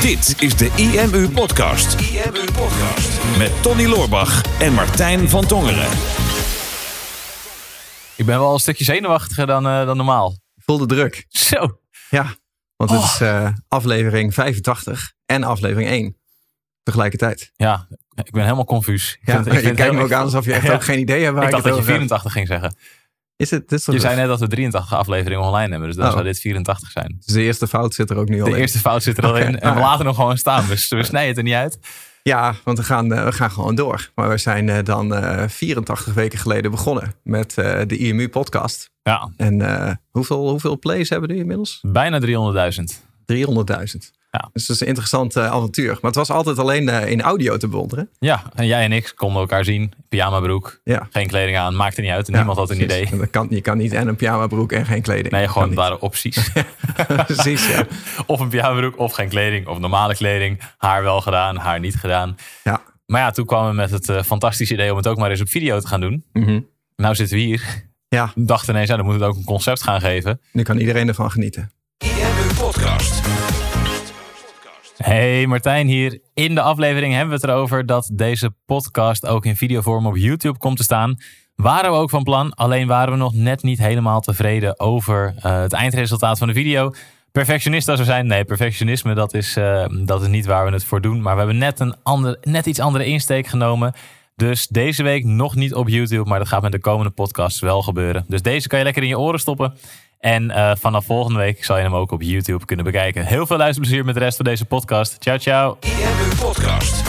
Dit is de IMU Podcast. IMU Podcast. Met Tony Loorbach en Martijn van Tongeren. Ik ben wel een stukje zenuwachtiger dan, uh, dan normaal. Ik voel de druk. Zo. Ja, want het is uh, aflevering 85 en aflevering 1 tegelijkertijd. Ja, ik ben helemaal confuus. Ja, ik je kijkt me ook aan alsof je echt ja. ook geen idee hebt waar ik dacht dat je 84 ging zeggen. Is het, is je zei net dat we 83 afleveringen online hebben, dus dan oh. zou dit 84 zijn. Dus de eerste fout zit er ook nu al de in. De eerste fout zit er al in en we laten hem gewoon staan. Dus we snijden het er niet uit. Ja, want we gaan, we gaan gewoon door. Maar we zijn dan uh, 84 weken geleden begonnen met uh, de IMU podcast. Ja. En uh, hoeveel, hoeveel plays hebben die inmiddels? Bijna 300.000. 300.000. Ja. Dus dat is een interessant uh, avontuur. Maar het was altijd alleen uh, in audio te bewonderen. Ja, en jij en ik konden elkaar zien. Pyjama broek, ja. geen kleding aan, maakte niet uit. En ja, niemand had een idee. Dat kan, je kan niet en een pyjama broek en geen kleding. Nee, gewoon het waren opties. precies, ja. Of een pyjama broek, of geen kleding, of normale kleding. Haar wel gedaan, haar niet gedaan. Ja. Maar ja, toen kwamen we met het uh, fantastische idee om het ook maar eens op video te gaan doen. Mm -hmm. Nou zitten we hier. Ja. Dachten ineens, ja, dan moeten we ook een concept gaan geven. Nu kan iedereen ervan genieten. Hey Martijn hier. In de aflevering hebben we het erover dat deze podcast ook in videovorm op YouTube komt te staan. Waren we ook van plan, alleen waren we nog net niet helemaal tevreden over uh, het eindresultaat van de video. Perfectionist als we zijn, nee, perfectionisme dat is, uh, dat is niet waar we het voor doen. Maar we hebben net, een ander, net iets andere insteek genomen. Dus deze week nog niet op YouTube, maar dat gaat met de komende podcasts wel gebeuren. Dus deze kan je lekker in je oren stoppen. En uh, vanaf volgende week zal je hem ook op YouTube kunnen bekijken. Heel veel luisterplezier met de rest van deze podcast. Ciao, ciao. IMU Podcast.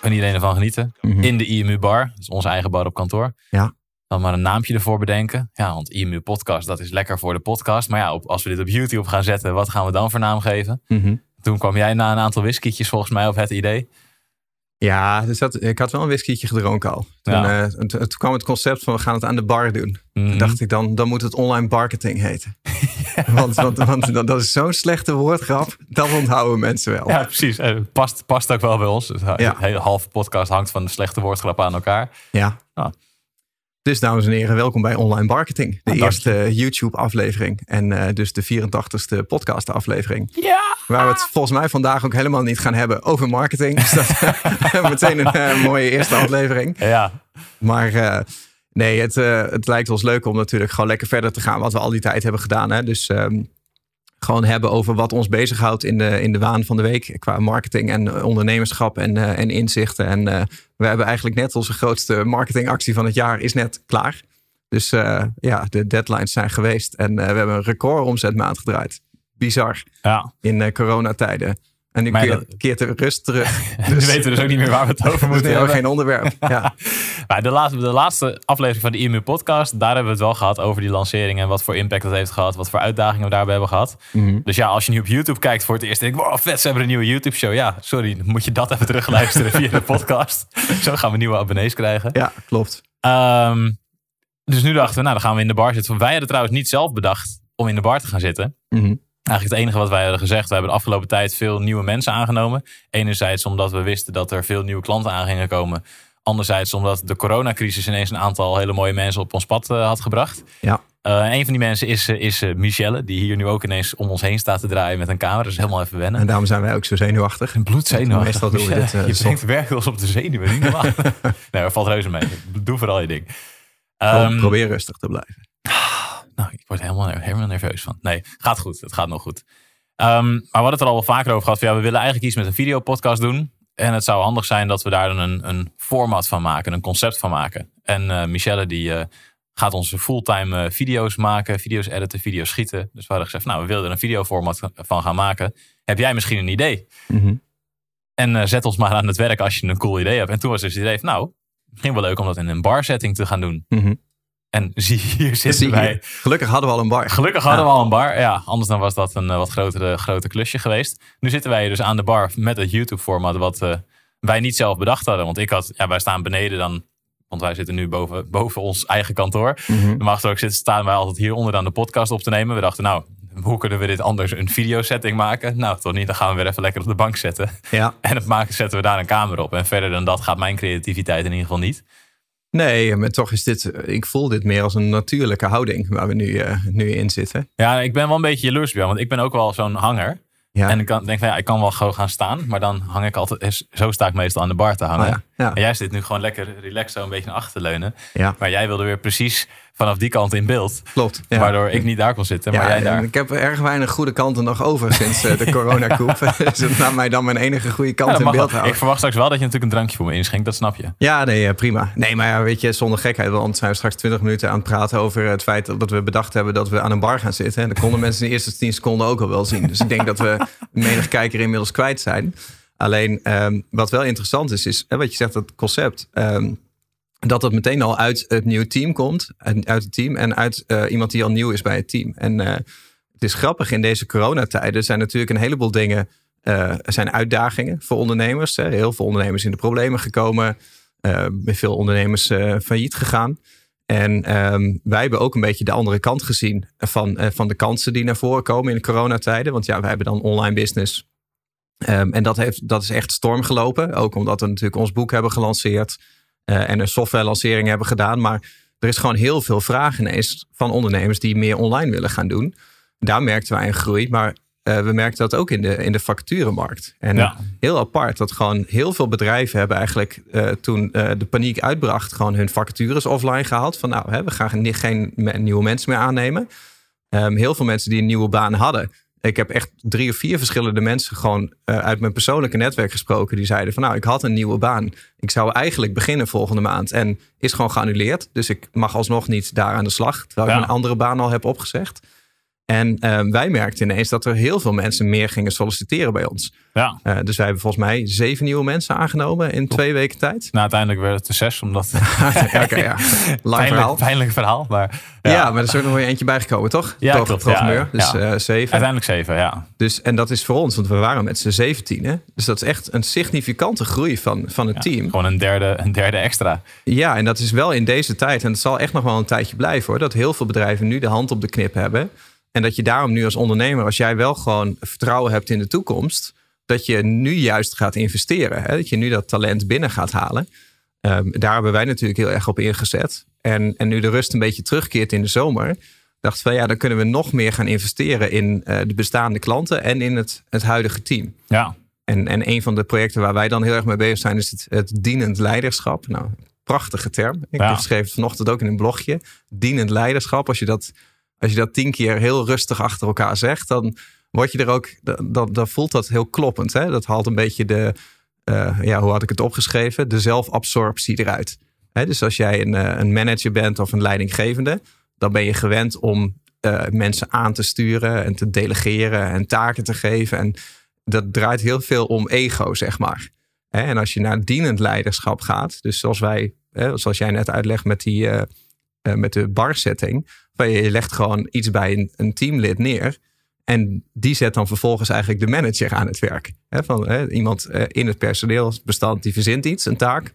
Kan iedereen ervan genieten. Mm -hmm. In de IMU Bar. Dat is onze eigen bar op kantoor. Ja. Dan maar een naampje ervoor bedenken. Ja, want IMU Podcast, dat is lekker voor de podcast. Maar ja, op, als we dit op YouTube gaan zetten, wat gaan we dan voor naam geven? Mm -hmm. Toen kwam jij na een aantal whiskietjes volgens mij op het idee. Ja, dus dat, ik had wel een whiskietje gedronken al. Toen, ja. uh, toen, toen, kwam het concept van we gaan het aan de bar doen. Toen dacht ik dan, dan moet het online marketing heten. ja. Want, want, want dat, is zo'n slechte woordgrap. Dat onthouden mensen wel. Ja, precies. En past, past ook wel bij ons. Ja. De hele halve podcast hangt van de slechte woordgrap aan elkaar. Ja. Ah. Dus dames en heren, welkom bij Online Marketing. De ah, eerste YouTube-aflevering. En uh, dus de 84ste podcast-aflevering. Ja! Waar we het volgens mij vandaag ook helemaal niet gaan hebben over marketing. Dus dat meteen een uh, mooie eerste aflevering. Ja. Maar uh, nee, het, het lijkt ons leuk om natuurlijk gewoon lekker verder te gaan. Wat we al die tijd hebben gedaan. Hè? Dus um, gewoon hebben over wat ons bezighoudt in de, in de waan van de week. Qua marketing en ondernemerschap en, uh, en inzichten. En uh, we hebben eigenlijk net onze grootste marketingactie van het jaar is net klaar. Dus uh, ja, de deadlines zijn geweest. En we hebben een record omzetmaand gedraaid. Bizar. Ja. In coronatijden. En nu keert, dat... keert de rust terug. Dus, nu weten we dus ook niet meer waar we het over moeten hebben. geen onderwerp. Ja. maar de, laatste, de laatste aflevering van de IMU podcast, daar hebben we het wel gehad over die lancering en wat voor impact dat heeft gehad, wat voor uitdagingen we daarbij hebben gehad. Mm -hmm. Dus ja, als je nu op YouTube kijkt voor het eerst, denk ik, wow, vet, ze hebben een nieuwe YouTube show. Ja, sorry, dan moet je dat even terugluisteren via de podcast. Zo gaan we nieuwe abonnees krijgen. Ja, klopt. Um, dus nu dachten we, nou, dan gaan we in de bar zitten. Wij hadden trouwens niet zelf bedacht om in de bar te gaan zitten. Mm -hmm. Eigenlijk het enige wat wij hadden gezegd. We hebben de afgelopen tijd veel nieuwe mensen aangenomen. Enerzijds omdat we wisten dat er veel nieuwe klanten aan gingen komen. Anderzijds omdat de coronacrisis ineens een aantal hele mooie mensen op ons pad uh, had gebracht. Ja. Uh, een van die mensen is, uh, is Michelle, die hier nu ook ineens om ons heen staat te draaien met een camera. Dus helemaal even wennen. En daarom zijn wij ook zo zenuwachtig. En bloedzenuwachtig. Meestal doen we dit. Je brengt werkelijk op de zenuwen. Niet normaal. nee, dat valt reuze mee. Doe vooral je ding. Um, probeer rustig te blijven. Nou, ik word helemaal, helemaal nerveus van. Nee, gaat goed. Het gaat nog goed. Um, maar we hadden het er al wel vaker over gehad. Van, ja, we willen eigenlijk iets met een videopodcast doen. En het zou handig zijn dat we daar dan een, een format van maken. Een concept van maken. En uh, Michelle die uh, gaat onze fulltime uh, video's maken. Video's editen, video's schieten. Dus we hadden gezegd, nou we willen er een videoformat van gaan maken. Heb jij misschien een idee? Mm -hmm. En zet ons maar aan het werk als je een cool idee hebt. En toen was dus het idee van, nou, misschien wel leuk om dat in een bar setting te gaan doen. Mm -hmm. En zie hier zitten zie wij. Gelukkig hadden we al een bar. Gelukkig hadden ja. we al een bar. Ja, anders dan was dat een uh, wat grotere, grote klusje geweest. Nu zitten wij dus aan de bar met het YouTube-format wat uh, wij niet zelf bedacht hadden. Want ik had, ja, wij staan beneden dan, want wij zitten nu boven, boven ons eigen kantoor. Mm -hmm. Normaal gesproken zitten, staan wij altijd hier onder aan de podcast op te nemen. We dachten, nou, hoe kunnen we dit anders een videosetting maken? Nou, toch niet. Dan gaan we weer even lekker op de bank zetten. Ja. En het maken zetten we daar een camera op. En verder dan dat gaat mijn creativiteit in ieder geval niet. Nee, maar toch is dit, ik voel dit meer als een natuurlijke houding waar we nu, uh, nu in zitten. Ja, ik ben wel een beetje jaloers bij, want ik ben ook wel zo'n hanger. Ja. En ik kan, denk van ja, ik kan wel gewoon gaan staan, maar dan hang ik altijd, zo sta ik meestal aan de bar te hangen. Oh ja. En jij zit nu gewoon lekker relaxed zo een beetje naar achter te leunen. Ja. Maar jij wilde weer precies vanaf die kant in beeld. Klopt. Waardoor ik niet daar kon zitten, maar jij daar. Ik heb erg weinig goede kanten nog over sinds uh, de coronakoep. dus dat laat mij dan mijn enige goede kant in beeld houden. Ik verwacht straks wel dat je natuurlijk een drankje voor me inschenkt, dat snap je. Ja, nee, prima. Nee, maar ja, weet je, zonder gekheid, want zijn we straks 20 minuten aan het praten over het feit dat we bedacht hebben dat we aan een bar gaan zitten. En dat konden mensen in de eerste 10 seconden ook al wel zien. Dus ik denk dat we menig kijker inmiddels kwijt zijn. Alleen um, wat wel interessant is, is wat je zegt, dat concept. Um, dat het meteen al uit het nieuwe team komt. Uit het team en uit uh, iemand die al nieuw is bij het team. En uh, het is grappig, in deze coronatijden zijn natuurlijk een heleboel dingen. Uh, zijn uitdagingen voor ondernemers. Hè. Heel veel ondernemers in de problemen gekomen. veel ondernemers failliet gegaan. En um, wij hebben ook een beetje de andere kant gezien van, van de kansen die naar voren komen in de coronatijden. Want ja, wij hebben dan online business. Um, en dat, heeft, dat is echt storm gelopen. Ook omdat we natuurlijk ons boek hebben gelanceerd. Uh, en een software lancering hebben gedaan. Maar er is gewoon heel veel vraag ineens van ondernemers die meer online willen gaan doen. Daar merkten wij een groei. Maar uh, we merkten dat ook in de, in de vacaturemarkt. En heel apart dat gewoon heel veel bedrijven hebben eigenlijk uh, toen de paniek uitbracht, gewoon hun vacatures offline gehaald. Van nou, hè, we gaan geen nieuwe mensen meer aannemen. Um, heel veel mensen die een nieuwe baan hadden, ik heb echt drie of vier verschillende mensen gewoon uh, uit mijn persoonlijke netwerk gesproken. Die zeiden van nou, ik had een nieuwe baan. Ik zou eigenlijk beginnen volgende maand. En is gewoon geannuleerd. Dus ik mag alsnog niet daar aan de slag. Terwijl ik mijn andere baan al heb opgezegd. En uh, wij merkten ineens dat er heel veel mensen meer gingen solliciteren bij ons. Ja. Uh, dus wij hebben volgens mij zeven nieuwe mensen aangenomen in twee weken tijd. Nou, uiteindelijk werd het er zes, omdat... okay, ja. Lang pijnlijk, verhaal. Pijnlijk verhaal, maar... Ja, ja maar er is ook nog weer eentje bijgekomen, toch? Ja, toch, klopt. Ja, dus uh, zeven. Uiteindelijk zeven, ja. Dus, en dat is voor ons, want we waren met z'n zeventienen. Dus dat is echt een significante groei van, van het team. Gewoon een derde, een derde extra. Ja, en dat is wel in deze tijd, en het zal echt nog wel een tijdje blijven hoor, dat heel veel bedrijven nu de hand op de knip hebben en dat je daarom nu als ondernemer, als jij wel gewoon vertrouwen hebt in de toekomst, dat je nu juist gaat investeren. Hè? Dat je nu dat talent binnen gaat halen. Um, daar hebben wij natuurlijk heel erg op ingezet. En, en nu de rust een beetje terugkeert in de zomer, dachten we, ja, dan kunnen we nog meer gaan investeren in uh, de bestaande klanten en in het, het huidige team. Ja. En, en een van de projecten waar wij dan heel erg mee bezig zijn, is het, het dienend leiderschap. Nou, prachtige term. Ik ja. schreef het vanochtend ook in een blogje. Dienend leiderschap. Als je dat als je dat tien keer heel rustig achter elkaar zegt, dan word je er ook, dan, voelt dat heel kloppend. Hè? Dat haalt een beetje de, uh, ja, hoe had ik het opgeschreven? De zelfabsorptie eruit. Hè? Dus als jij een, uh, een manager bent of een leidinggevende, dan ben je gewend om uh, mensen aan te sturen en te delegeren en taken te geven. En dat draait heel veel om ego, zeg maar. En als je naar dienend leiderschap gaat, dus zoals wij, zoals jij net uitlegt met, die, met de barsetting, je legt gewoon iets bij een, een teamlid neer. En die zet dan vervolgens eigenlijk de manager aan het werk. van, iemand eh, in het personeelsbestand die verzint iets, een taak.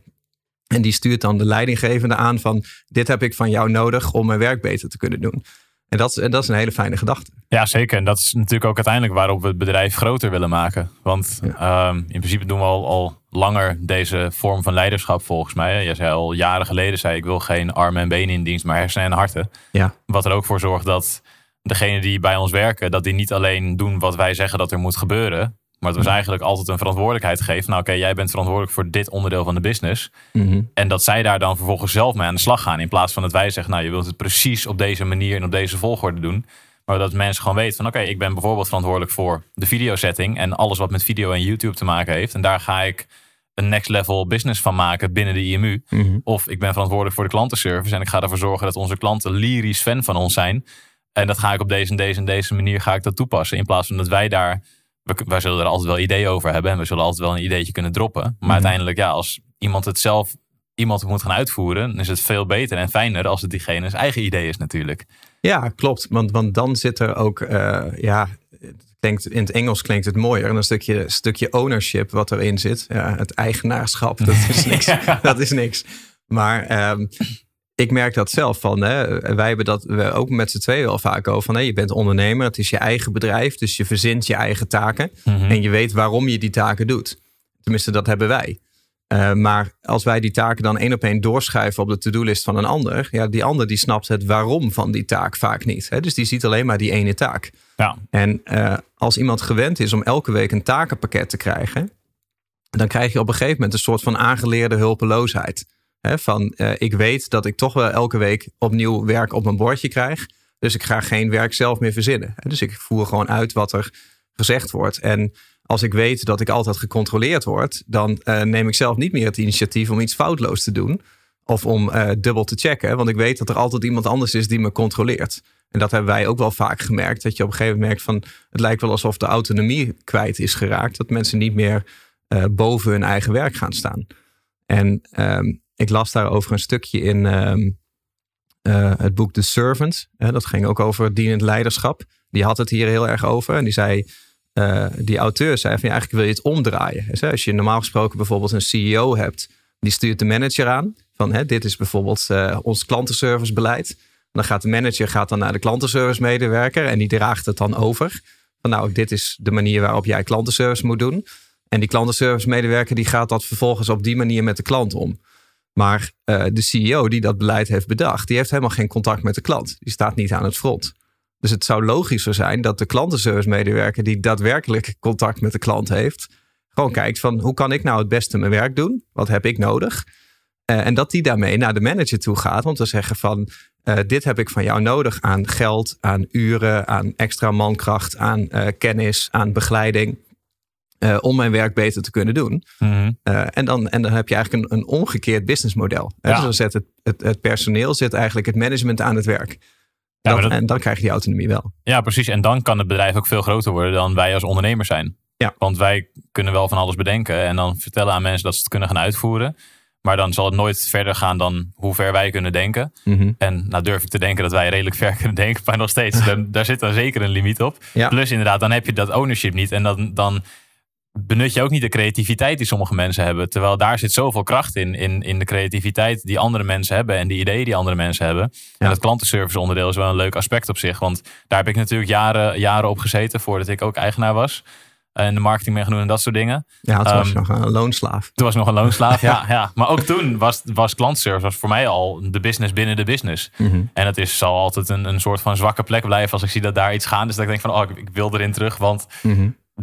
En die stuurt dan de leidinggevende aan van dit heb ik van jou nodig om mijn werk beter te kunnen doen. En dat, en dat is een hele fijne gedachte. Ja, zeker. En dat is natuurlijk ook uiteindelijk waarop we het bedrijf groter willen maken. Want ehm, in principe doen we al, al langer deze vorm van leiderschap volgens mij. Je zei al jaren geleden, zei ik wil geen armen en benen in dienst, maar hersenen en harten. Ja. Wat er ook voor zorgt dat degenen die bij ons werken, dat die niet alleen doen wat wij zeggen dat er moet gebeuren. Maar dat we eigenlijk altijd een verantwoordelijkheid geven. Nou, oké, jij bent verantwoordelijk voor dit onderdeel van de business. Mhm. En dat zij daar dan vervolgens zelf mee aan de slag gaan. In plaats van dat wij zeggen, nou, je wilt het precies op deze manier en op deze volgorde doen. Maar dat mensen gewoon weten van, oké, ik ben bijvoorbeeld verantwoordelijk voor de videosetting. En alles wat met video en YouTube te maken heeft. En daar ga ik een next level business van maken binnen de IMU. Mhm. Of ik ben verantwoordelijk voor de klantenservice. En ik ga ervoor zorgen dat onze klanten lyrisch fan van ons zijn. En dat ga ik op deze en deze en deze manier ga ik dat toepassen. In plaats van dat wij daar we, wij zullen er altijd wel ideeën over hebben. En we zullen altijd wel een ideetje kunnen droppen. Maar mhm. uiteindelijk, ja, als iemand het zelf iemand moet gaan uitvoeren, dan is het veel beter en fijner als het diegene zijn eigen idee is natuurlijk. Ja, klopt. Want, want dan zit er ook, uh, ja, klinkt, in het Engels klinkt het mooier. Een stukje, stukje ownership wat erin zit. Ja, het eigenaarschap, dat is niks. dat is niks. Maar um, ik merk dat zelf van. Hè, wij hebben dat we ook met z'n tweeën al vaak over. Van, hè, je bent ondernemer, het is je eigen bedrijf. Dus je verzint je eigen taken. Mhm. En je weet waarom je die taken doet. Tenminste, dat hebben wij. Uh, maar als wij die taken dan één op één doorschuiven op de to-do-list van een ander, ja, die ander die snapt het waarom van die taak vaak niet. Hè? Dus die ziet alleen maar die ene taak. Ja. En uh, als iemand gewend is om elke week een takenpakket te krijgen, dan krijg je op een gegeven moment een soort van aangeleerde hulpeloosheid. Hè? Van uh, ik weet dat ik toch wel elke week opnieuw werk op mijn bordje krijg. Dus ik ga geen werk zelf meer verzinnen. Dus ik voer gewoon uit wat er gezegd wordt. En als ik weet dat ik altijd gecontroleerd word, dan uh, neem ik zelf niet meer het initiatief om iets foutloos te doen. Of om uh, dubbel te checken. Want ik weet dat er altijd iemand anders is die me controleert. En dat hebben wij ook wel vaak gemerkt. Dat je op een gegeven moment merkt van het lijkt wel alsof de autonomie kwijt is geraakt. Dat mensen niet meer uh, boven hun eigen werk gaan staan. En um, ik las daarover een stukje in um, het boek The Servant. dat ging ook over dienend leiderschap. Die had het hier heel erg over. En die zei uh, die auteur zei van ja, eigenlijk wil je het omdraaien. Dus, als je normaal gesproken bijvoorbeeld een CEO hebt, die stuurt de manager aan. Van hè, dit is bijvoorbeeld uh, ons klantenservicebeleid. Dan gaat de manager gaat dan naar de klantenservice medewerker en die draagt het dan over. Van nou, dit is de manier waarop jij klantenservice moet doen. En die klantenservice medewerker die gaat dat vervolgens op die manier met de klant om. Maar uh, de CEO die dat beleid heeft bedacht, die heeft helemaal geen contact met de klant. Die staat niet aan het front. Dus het zou logischer zijn dat de klantenservice medewerker die daadwerkelijk contact met de klant heeft, gewoon kijkt van hoe kan ik nou het beste mijn werk doen? Wat heb ik nodig? Uh, en dat die daarmee naar de manager toe gaat om te zeggen van uh, dit heb ik van jou nodig aan geld, aan uren, aan extra mankracht, aan uh, kennis, aan begeleiding. om mijn werk beter te kunnen doen. Mm-hmm. en, dan, en dan heb je eigenlijk een, een omgekeerd businessmodel. Ja. Dus dan zet het, het, het personeel zit eigenlijk het management aan het werk. Dat- dat- en dan krijg je die autonomie wel. Ja, precies. En dan kan het bedrijf ook veel groter worden dan wij als ondernemers zijn. Ja. Want wij kunnen wel van alles bedenken en dan vertellen aan mensen dat ze het kunnen gaan uitvoeren. Maar dan zal het nooit verder gaan dan hoe ver wij kunnen denken. En nou durf ik te denken dat wij redelijk ver kunnen denken, maar nog steeds, dan, daar zit dan zeker een limiet op. Ja. Plus inderdaad, dan heb je dat ownership niet. En dan, dan benut je ook niet de creativiteit die sommige mensen hebben. Terwijl daar zit zoveel kracht in, in, in de creativiteit die andere mensen hebben en die ideeën die andere mensen hebben. En dat klantenservice onderdeel is wel een leuk aspect op zich. Want daar heb ik natuurlijk jaren, jaren op gezeten voordat ik ook eigenaar was. En de marketing ben gaan doen en dat soort dingen. Ja, toen was je Ehm, nog een loonslaaf. Toen was ik nog een loonslaaf. ja, ja. Maar ook toen was, was klantenservice was voor mij al de business binnen de business. En het is, zal altijd een, een soort van zwakke plek blijven als ik zie dat daar iets gaande is. Dat ik denk van, oh, ik, ik wil erin terug. Want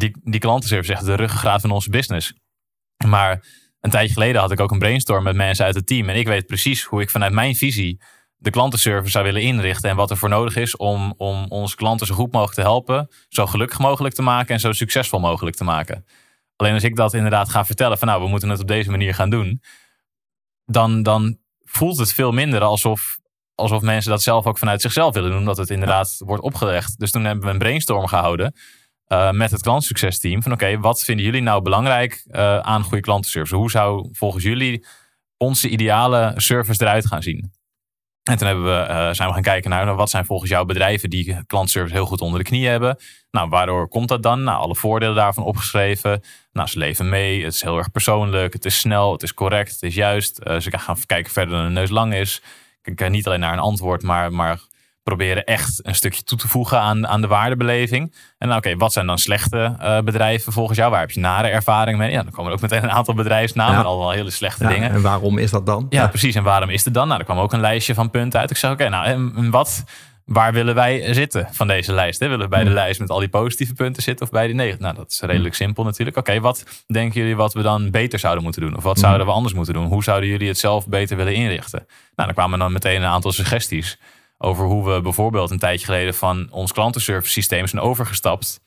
die, die klantenservice is echt de ruggengraat van onze business. Maar een tijdje geleden had ik ook een brainstorm met mensen uit het team. En ik weet precies hoe ik vanuit mijn visie de klantenservice zou willen inrichten. En wat er voor nodig is om, om onze klanten zo goed mogelijk te helpen. Zo gelukkig mogelijk te maken en zo succesvol mogelijk te maken. Alleen als ik dat inderdaad ga vertellen van nou, we moeten het op deze manier gaan doen. Dan, dan voelt het veel minder alsof, alsof mensen dat zelf ook vanuit zichzelf willen doen. Omdat het inderdaad wordt opgelegd. Dus toen hebben we een brainstorm gehouden eh, met het klantsuccesteam. Van oké, wat vinden jullie nou belangrijk eh, aan goede klantenservice? Hoe zou volgens jullie onze ideale service eruit gaan zien? En toen hebben we, eh, zijn we gaan kijken naar nou, wat zijn volgens jou bedrijven die klantservice heel goed onder de knie hebben. Nou, waardoor komt dat dan? Nou, alle voordelen daarvan opgeschreven. Nou, ze leven mee. Het is heel erg persoonlijk. Het is snel. Het is correct. Het is juist. Ze gaan kijken verder dan een neus lang is. Kijken niet alleen naar een antwoord, maar, maar proberen echt een stukje toe te voegen aan, aan de waardebeleving. En nou, oké, wat zijn dan slechte eh, bedrijven volgens jou? Waar heb je nare ervaring mee? Ja, dan komen er ook meteen een aantal bedrijfsnamen. Ja. en Allemaal hele slechte Ja, dingen. en waarom is dat dan? Ja, precies. En waarom is het dan? Nou, er kwam ook een lijstje van punten uit. Ik zei, oké, nou, en wat, waar willen wij zitten van deze lijst? Hè? Willen we bij de lijst met al die positieve punten zitten of bij die negatieve? Nou, dat is redelijk simpel natuurlijk. Oké, wat denken jullie wat we dan beter zouden moeten doen? Of wat zouden we anders moeten doen? Hoe zouden jullie het zelf beter willen inrichten? Nou, dan kwamen dan meteen een aantal suggesties over hoe we bijvoorbeeld een tijdje geleden van ons klantenservice systeem zijn overgestapt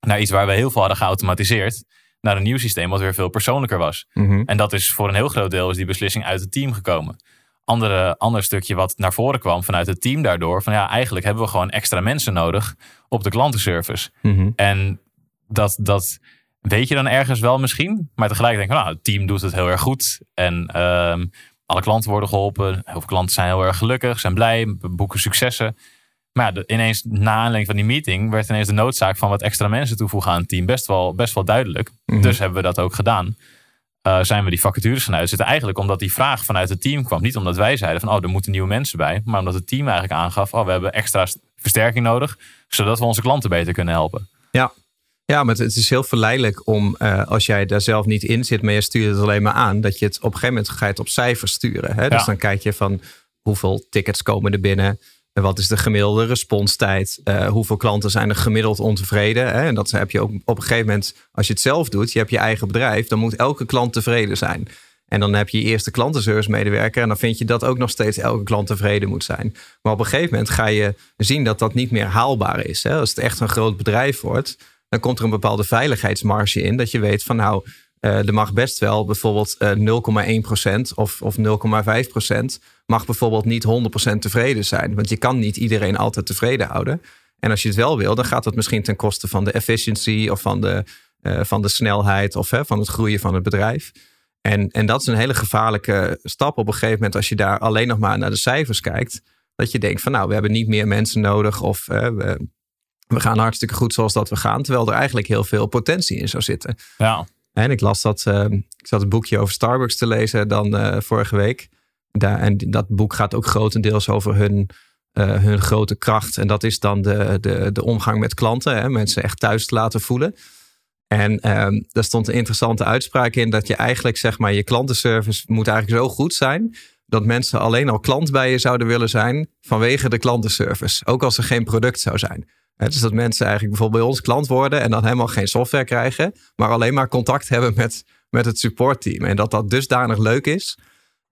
naar iets waar we heel veel hadden geautomatiseerd. Naar een nieuw systeem wat weer veel persoonlijker was. Mhm. En dat is voor een heel groot deel is die beslissing uit het team gekomen. Andere, ander stukje wat naar voren kwam vanuit het team daardoor. Van ja, eigenlijk hebben we gewoon extra mensen nodig op de klantenservice. Mhm. En dat, dat weet je dan ergens wel misschien. Maar tegelijk denk ik, nou, het team doet het heel erg goed. En ehm, alle klanten worden geholpen. Heel veel klanten zijn heel erg gelukkig, zijn blij, boeken successen. Maar ja, ineens na aanleiding van die meeting werd ineens de noodzaak van wat extra mensen toevoegen aan het team best wel, best wel duidelijk. Mhm. Dus hebben we dat ook gedaan. Eh, zijn we die vacatures gaan uitzetten. Eigenlijk omdat die vraag vanuit het team kwam. Niet omdat wij zeiden van oh, er moeten nieuwe mensen bij. Maar omdat het team eigenlijk aangaf, oh, we hebben extra st- versterking nodig. Zodat we onze klanten beter kunnen helpen. Ja. Ja, maar het, is heel verleidelijk om, uh, als jij daar zelf niet in zit, maar je stuurt het alleen maar aan, dat je het op een gegeven moment gaat op cijfers sturen. Hè? Dus dan kijk je van hoeveel tickets komen er binnen, wat is de gemiddelde responstijd, uh, hoeveel klanten zijn er gemiddeld ontevreden. Hè? En dat heb je ook op een gegeven moment, als je het zelf doet, je hebt je eigen bedrijf, dan moet elke klant tevreden zijn. En dan heb je je eerste klantenservice medewerker. En dan vind je dat ook nog steeds elke klant tevreden moet zijn. Maar op een gegeven moment ga je zien dat dat niet meer haalbaar is. Hè? Als het echt een groot bedrijf wordt, dan komt er een bepaalde veiligheidsmarge in. Dat je weet van nou, uh, er mag best wel bijvoorbeeld uh, eh, 0,1% of, of 0,5% mag bijvoorbeeld niet 100% tevreden zijn. Want je kan niet iedereen altijd tevreden houden. En als je het wel wil, dan gaat dat misschien ten koste van de efficiency of van de, uh, van de snelheid of van het groeien van het bedrijf. En, en dat is een hele gevaarlijke stap op een gegeven moment als je daar alleen nog maar naar de cijfers kijkt. Dat je denkt van nou, we hebben niet meer mensen nodig of we, we gaan hartstikke goed zoals dat we gaan. Terwijl er eigenlijk heel veel potentie in zou zitten. Ja. En ik las dat, uh, ik zat een boekje over Starbucks te lezen dan uh, vorige week. Daar, en dat boek gaat ook grotendeels over hun, uh, hun grote kracht. En dat is dan de, de, de omgang met klanten. Hè? Mensen echt thuis te laten voelen. En ehm, daar stond een interessante uitspraak in dat je eigenlijk zeg maar je klantenservice moet eigenlijk zo goed zijn dat mensen alleen al klant bij je zouden willen zijn vanwege de klantenservice. Ook als er geen product zou zijn. Dus dat mensen eigenlijk bijvoorbeeld bij ons klant worden en dan helemaal geen software krijgen, maar alleen maar contact hebben met, met het supportteam. En dat dat dusdanig leuk is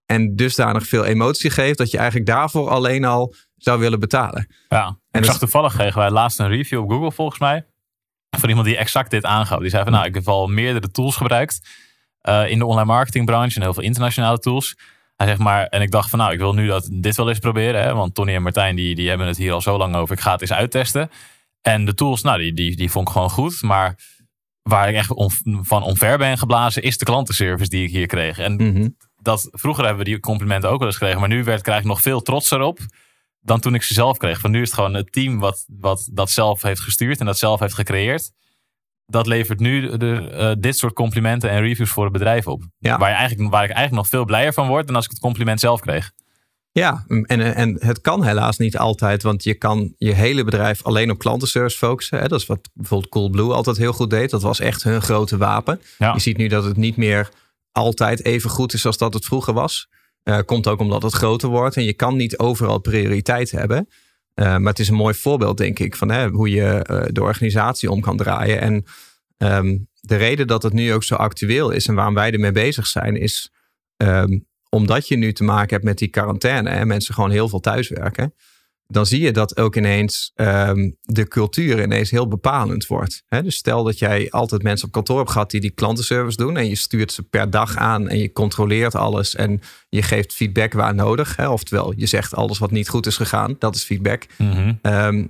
en dusdanig veel emotie geeft dat je eigenlijk daarvoor alleen al zou willen betalen. Ja, en ik zag toevallig kregen wij laatst een review op Google volgens mij van iemand die exact dit aangaf. Die zei van nou, ik heb al meerdere tools gebruikt uh, in de online marketingbranche en heel veel internationale tools. Hij zegt maar, en ik dacht van nou, ik wil nu dat dit wel eens proberen. Hè, want Tony en Martijn die, die hebben het hier al zo lang over. Ik ga het eens uittesten. En de tools, nou, die, die, die vond ik gewoon goed. Maar waar ik echt van omver ben geblazen, is de klantenservice die ik hier kreeg. En mhm. dat, vroeger hebben we die complimenten ook wel eens gekregen. Maar nu werd, krijg ik nog veel trotser op dan toen ik ze zelf kreeg. Van nu is het gewoon het team wat, wat dat zelf heeft gestuurd en dat zelf heeft gecreëerd. Dat levert nu de, uh, dit soort complimenten en reviews voor het bedrijf op. Ja. Waar, je eigenlijk, waar ik eigenlijk nog veel blijer van word dan als ik het compliment zelf kreeg. Ja, en, en het kan helaas niet altijd, want je kan je hele bedrijf alleen op klantenservice focussen. Hè? Dat is wat bijvoorbeeld Coolblue altijd heel goed deed. Dat was echt hun grote wapen. Ja. Je ziet nu dat het niet meer altijd even goed is als dat het vroeger was. Uh, komt ook omdat het groter wordt en je kan niet overal prioriteit hebben. Uh, maar het is een mooi voorbeeld, denk ik, van hè, hoe je uh, de organisatie om kan draaien. En um, de reden dat het nu ook zo actueel is en waarom wij ermee bezig zijn, is um, omdat je nu te maken hebt met die quarantaine en mensen gewoon heel veel thuiswerken dan zie je dat ook ineens um, de cultuur ineens heel bepalend wordt. dus stel dat jij altijd mensen op kantoor hebt gehad die die klantenservice doen en je stuurt ze per dag aan en je controleert alles en je geeft feedback waar nodig. oftewel, je zegt alles wat niet goed is gegaan, dat is feedback. Mhm. Ehm,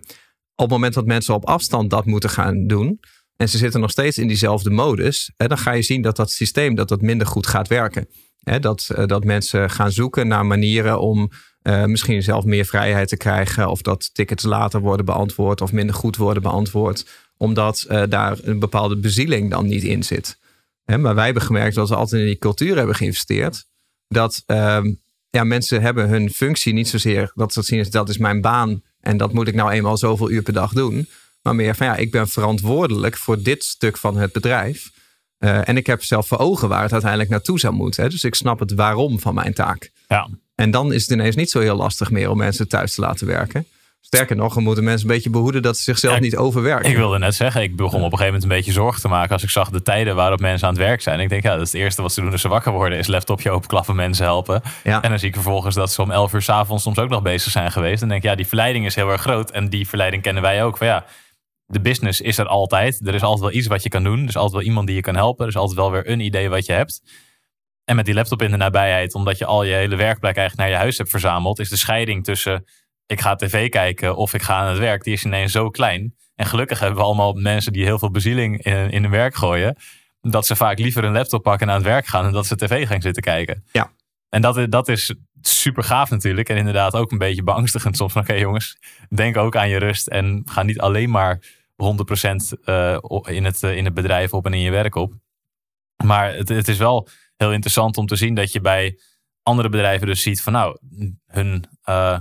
op het moment dat mensen op afstand dat moeten gaan doen en ze zitten nog steeds in diezelfde modus, dan ga je zien dat dat systeem dat dat minder goed gaat werken. Dat, uh, dat mensen gaan zoeken naar manieren om uh, misschien zelf meer vrijheid te krijgen. Of dat tickets later worden beantwoord of minder goed worden beantwoord. Omdat uh, daar een bepaalde bezieling dan niet in zit. Hè, maar wij hebben gemerkt dat we altijd in die cultuur hebben geïnvesteerd. Dat uh, ja, mensen hebben hun functie niet zozeer dat ze zien dat is mijn baan. En dat moet ik nou eenmaal zoveel uur per dag doen. Maar meer van ja, ik ben verantwoordelijk voor dit stuk van het bedrijf. Uh, en ik heb zelf voor ogen waar het uiteindelijk naartoe zou moeten. Hè? Dus ik snap het waarom van mijn taak. Ja. En dan is het ineens niet zo heel lastig meer om mensen thuis te laten werken. Sterker nog, we moeten mensen een beetje behoeden dat ze zichzelf niet overwerken. Ik wilde net zeggen, ik begon op een gegeven moment een beetje zorgen te maken als ik zag de tijden waarop mensen aan het werk zijn. Ik denk, ja, dat is het eerste wat ze doen als ze wakker worden, is laptopje openklappen, mensen helpen. Ja. En dan zie ik vervolgens dat ze om 11 uur s avonds soms ook nog bezig zijn geweest. En denk ik, ja, die verleiding is heel erg groot. En die verleiding kennen wij ook. Van ja, de business is er altijd. Er is altijd wel iets wat je kan doen. Er is altijd wel iemand die je kan helpen. Er is altijd wel weer een idee wat je hebt. En met die laptop in de nabijheid, omdat je al je hele werkplek eigenlijk naar je huis hebt verzameld, is de scheiding tussen ik ga tv kijken of ik ga aan het werk, die is ineens zo klein. En gelukkig hebben we allemaal mensen die heel veel bezieling in, in hun werk gooien, dat ze vaak liever een laptop pakken en aan het werk gaan en dat ze tv gaan zitten kijken. Ja. En dat, dat is super gaaf natuurlijk. En inderdaad ook een beetje beangstigend soms. Oké jongens, denk ook aan je rust. En ga niet alleen maar 100% uh, in, het, uh, in het bedrijf op en in je werk op. Maar het, het is wel heel interessant om te zien dat je bij andere bedrijven dus ziet van nou, hun uh,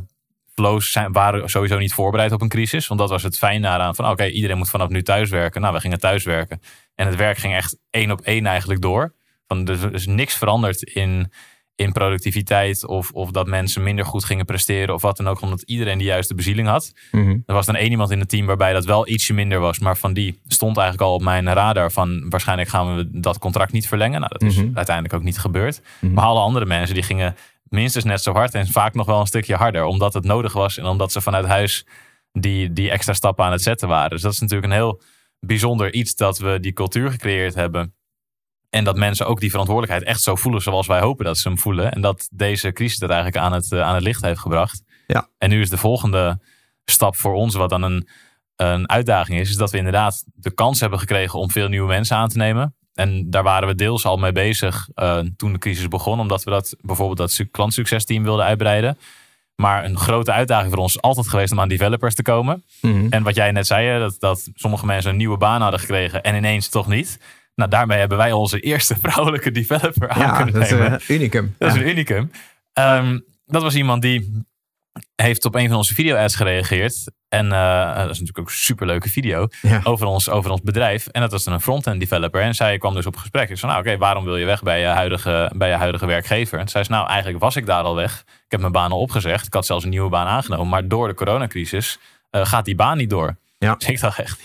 flows waren sowieso niet voorbereid op een crisis. Want dat was het fijn daaraan van oké, iedereen moet vanaf nu thuiswerken. Nou, we gingen thuiswerken. En het werk ging echt één op één eigenlijk door. Van, dus, dus niks veranderd in, in productiviteit of, of dat mensen minder goed gingen presteren of wat dan ook, omdat iedereen de juiste bezieling had. Mhm. Er was dan één iemand in het team waarbij dat wel ietsje minder was, maar van die stond eigenlijk al op mijn radar van waarschijnlijk gaan we dat contract niet verlengen. Nou, dat is Mhm. uiteindelijk ook niet gebeurd. Mhm. Maar alle andere mensen die gingen minstens net zo hard en vaak nog wel een stukje harder, omdat het nodig was en omdat ze vanuit huis die, die extra stappen aan het zetten waren. Dus dat is natuurlijk een heel bijzonder iets dat we die cultuur gecreëerd hebben. En dat mensen ook die verantwoordelijkheid echt zo voelen zoals wij hopen dat ze hem voelen. En dat deze crisis dat eigenlijk aan het, eh, aan het licht heeft gebracht. Ja. En nu is de volgende stap voor ons, wat dan een, een uitdaging is, is dat we inderdaad de kans hebben gekregen om veel nieuwe mensen aan te nemen. En daar waren we deels al mee bezig eh, toen de crisis begon, omdat we dat bijvoorbeeld dat su- klantsuccesteam wilden uitbreiden. Maar een grote uitdaging voor ons is altijd geweest om aan developers te komen. Mhm. En wat jij net zei, dat, dat sommige mensen een nieuwe baan hadden gekregen en ineens toch niet. Nou, daarmee hebben wij onze eerste vrouwelijke developer aan Ja, kunnen dat is nemen. eh, unicum. Dat is een unicum. Ehm, dat was iemand die heeft op een van onze video-ads gereageerd. En eh, dat is natuurlijk ook een superleuke video Ja. over, ons, over ons bedrijf. En dat was dan een front-end developer. En zij kwam dus op gesprek. Ik zei, nou oké, waarom wil je weg bij je, huidige, bij je huidige werkgever? En zij zei, nou eigenlijk was ik daar al weg. Ik heb mijn baan al opgezegd. Ik had zelfs een nieuwe baan aangenomen. Maar door de coronacrisis eh, gaat die baan niet door. Ja. Dus ik dacht echt,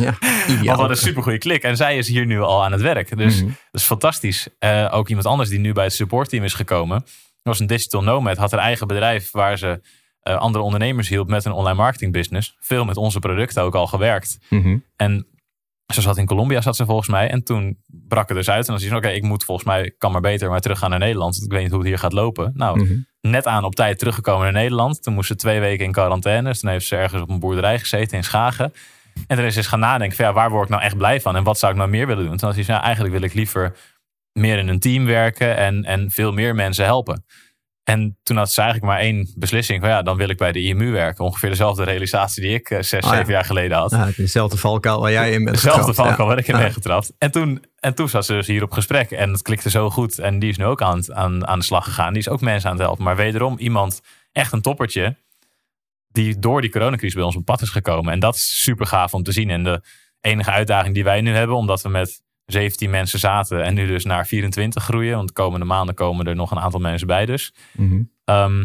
Ja, wat ideaal. wat een supergoeie klik. En zij is hier nu al aan het werk. Dus Mhm. dat is fantastisch. Eh, ook iemand anders die nu bij het supportteam is gekomen. was een digital nomad. Had een eigen bedrijf waar ze eh, andere ondernemers hielp met een online marketing business. Veel met onze producten ook al gewerkt. Mhm. En ze zat in Colombia, zat ze volgens mij. En toen brak het dus uit. En dan zie je, oké, ik moet volgens mij, kan maar beter maar terug gaan naar Nederland. Want ik weet niet hoe het hier gaat lopen. Nou, Mhm. net aan op tijd teruggekomen naar Nederland. Toen moest ze twee weken in quarantaine. Dus toen heeft ze ergens op een boerderij gezeten in Schagen. En toen is eens gaan nadenken van ja, waar word ik nou echt blij van? En wat zou ik nou meer willen doen? Toen was ze, ja, eigenlijk wil ik liever meer in een team werken en, en veel meer mensen helpen. En toen had ze eigenlijk maar één beslissing van ja, dan wil ik bij de IMU werken. Ongeveer dezelfde realisatie die ik eh, zes, ja. zeven jaar geleden had. Ja, dezelfde valkuil waar jij in bent Dezelfde getrapt. valkuil Ja. waar ik in ben getrapt. En toen, en toen zat ze dus hier op gesprek. En het klikte zo goed. En die is nu ook aan, aan, aan de slag gegaan. Die is ook mensen aan het helpen. Maar wederom iemand, echt een toppertje. Die door die coronacrisis bij ons op pad is gekomen. En dat is super gaaf om te zien. En de enige uitdaging die wij nu hebben. Omdat we met 17 mensen zaten. En nu dus naar 24 groeien. Want de komende maanden komen er nog een aantal mensen bij dus. Mhm. Ehm,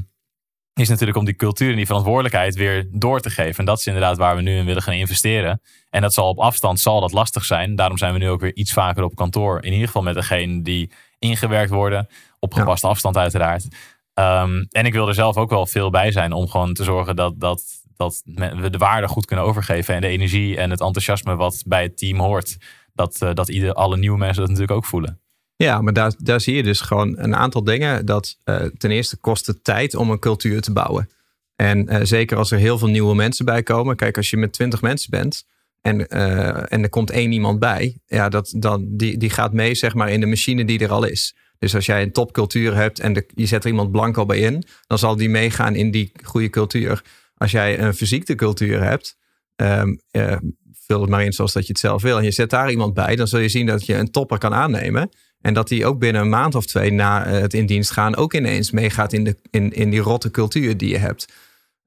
is natuurlijk om die cultuur en die verantwoordelijkheid weer door te geven. En dat is inderdaad waar we nu in willen gaan investeren. En dat zal op afstand zal dat lastig zijn. Daarom zijn we nu ook weer iets vaker op kantoor. In ieder geval met degene die ingewerkt worden. Op gepaste afstand uiteraard. Ehm, en ik wil er zelf ook wel veel bij zijn om gewoon te zorgen dat, dat, dat we de waarde goed kunnen overgeven. En de energie en het enthousiasme wat bij het team hoort. Dat, eh, dat ieder, alle nieuwe mensen dat natuurlijk ook voelen. Ja, maar daar, daar zie je dus gewoon een aantal dingen. Dat eh, ten eerste kost het tijd om een cultuur te bouwen. En eh, zeker als er heel veel nieuwe mensen bij komen. Kijk, als je met twintig mensen bent en, en er komt één iemand bij. Ja, dat, dan, die, die gaat mee zeg maar in de machine die er al is. Dus als jij een topcultuur hebt en je zet er iemand blanco bij in. Dan zal die meegaan in die goede cultuur. Als jij een fysieke cultuur hebt. ehm, eh, vul het maar in zoals dat je het zelf wil. En je zet daar iemand bij. Dan zul je zien dat je een topper kan aannemen. En dat die ook binnen een maand of twee na eh, het in dienst gaan ook ineens meegaat in, de, in, in die rotte cultuur die je hebt.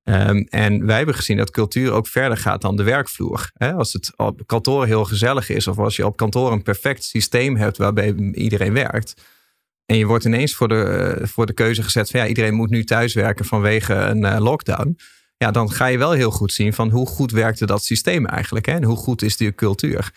Ehm, en wij hebben gezien dat cultuur ook verder gaat dan de werkvloer. Als het op kantoor heel gezellig is, of als je op kantoor een perfect systeem hebt waarbij iedereen werkt. En je wordt ineens voor de, eh, voor de keuze gezet van ja, iedereen moet nu thuiswerken vanwege een eh, lockdown. Ja, dan ga je wel heel goed zien van hoe goed werkte dat systeem eigenlijk. Hè? En hoe goed is die cultuur.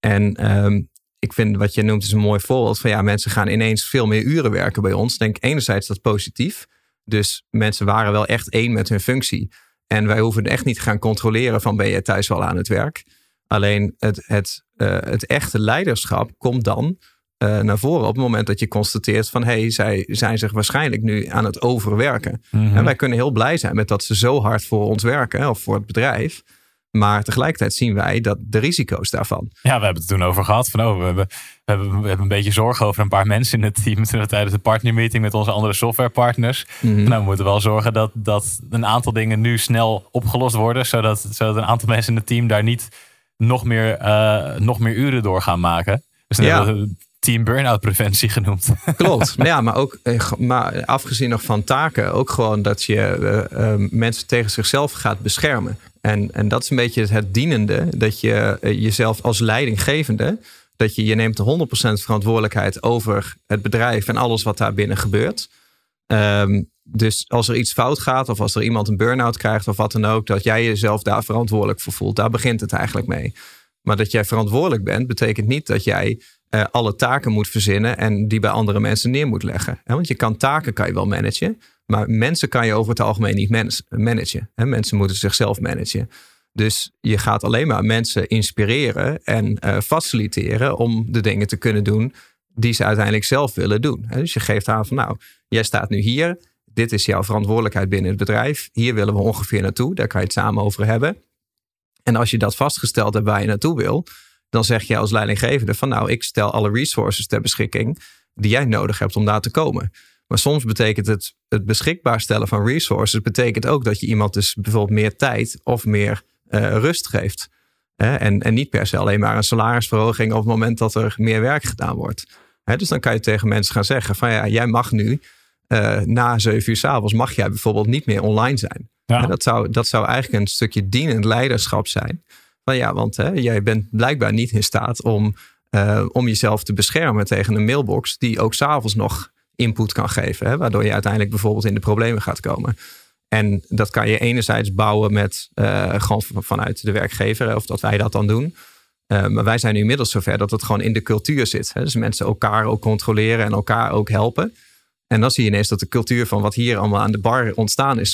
En ehm, ik vind wat je noemt is een mooi voorbeeld van ja, mensen gaan ineens veel meer uren werken bij ons. Denk enerzijds dat positief. Dus mensen waren wel echt één met hun functie. En wij hoeven echt niet te gaan controleren van ben je thuis wel aan het werk. Alleen het, het, eh, het echte leiderschap komt dan eh, naar voren op het moment dat je constateert van hé, hey, zij zijn zich waarschijnlijk nu aan het overwerken. En wij kunnen heel blij zijn met dat ze zo hard voor ons werken of voor het bedrijf. Maar tegelijkertijd zien wij dat de risico's daarvan. Ja, we hebben het toen over gehad. Van, oh, we, hebben, we, hebben, we hebben een beetje zorgen over een paar mensen in het team. Tijdens de partnermeeting met onze andere softwarepartners. Mhm. Nou, we moeten wel zorgen dat, dat een aantal dingen nu snel opgelost worden. Zodat, zodat een aantal mensen in het team daar niet nog meer, eh, nog meer uren door gaan maken. Dus Ja. Team burn-out preventie genoemd. Klopt. Maar ja, maar ook eh, maar afgezien nog van taken, ook gewoon dat je eh, eh, mensen tegen zichzelf gaat beschermen. En, en dat is een beetje het dienende, dat je jezelf als leidinggevende, dat je, je neemt 100% verantwoordelijkheid over het bedrijf en alles wat daar binnen gebeurt. Um, dus als er iets fout gaat, of als er iemand een burn-out krijgt, of wat dan ook, dat jij jezelf daar verantwoordelijk voor voelt. Daar begint het eigenlijk mee. Maar dat jij verantwoordelijk bent, betekent niet dat jij uh, alle taken moet verzinnen en die bij andere mensen neer moet leggen. Want je kan taken kan je wel managen, maar mensen kan je over het algemeen niet managen. Mensen moeten zichzelf managen. Dus je gaat alleen maar mensen inspireren en uh, faciliteren om de dingen te kunnen doen die ze uiteindelijk zelf willen doen. Dus je geeft aan van nou, jij staat nu hier, dit is jouw verantwoordelijkheid binnen het bedrijf, hier willen we ongeveer naartoe, daar kan je het samen over hebben. En als je dat vastgesteld hebt waar je naartoe wil, dan zeg je als leidinggevende van nou, ik stel alle resources ter beschikking die jij nodig hebt om daar te komen. Maar soms betekent het, het beschikbaar stellen van resources, betekent ook dat je iemand dus bijvoorbeeld meer tijd of meer uh, rust geeft. En, en niet per se alleen maar een salarisverhoging op het moment dat er meer werk gedaan wordt. Dus dan kan je tegen mensen gaan zeggen van ja, jij mag nu uh, na zeven uur s avonds mag jij bijvoorbeeld niet meer online zijn. Ja. Dat, zou, dat zou eigenlijk een stukje dienend leiderschap zijn. Van ja, want hè, jij bent blijkbaar niet in staat om, uh, om jezelf te beschermen tegen een mailbox die ook s'avonds nog input kan geven. Hè, waardoor je uiteindelijk bijvoorbeeld in de problemen gaat komen. En dat kan je enerzijds bouwen met uh, gewoon vanuit de werkgever, of dat wij dat dan doen. Uh, maar wij zijn nu inmiddels zover dat het gewoon in de cultuur zit. Hè? Dus mensen elkaar ook controleren en elkaar ook helpen. En dan zie je ineens dat de cultuur van wat hier allemaal aan de bar ontstaan is.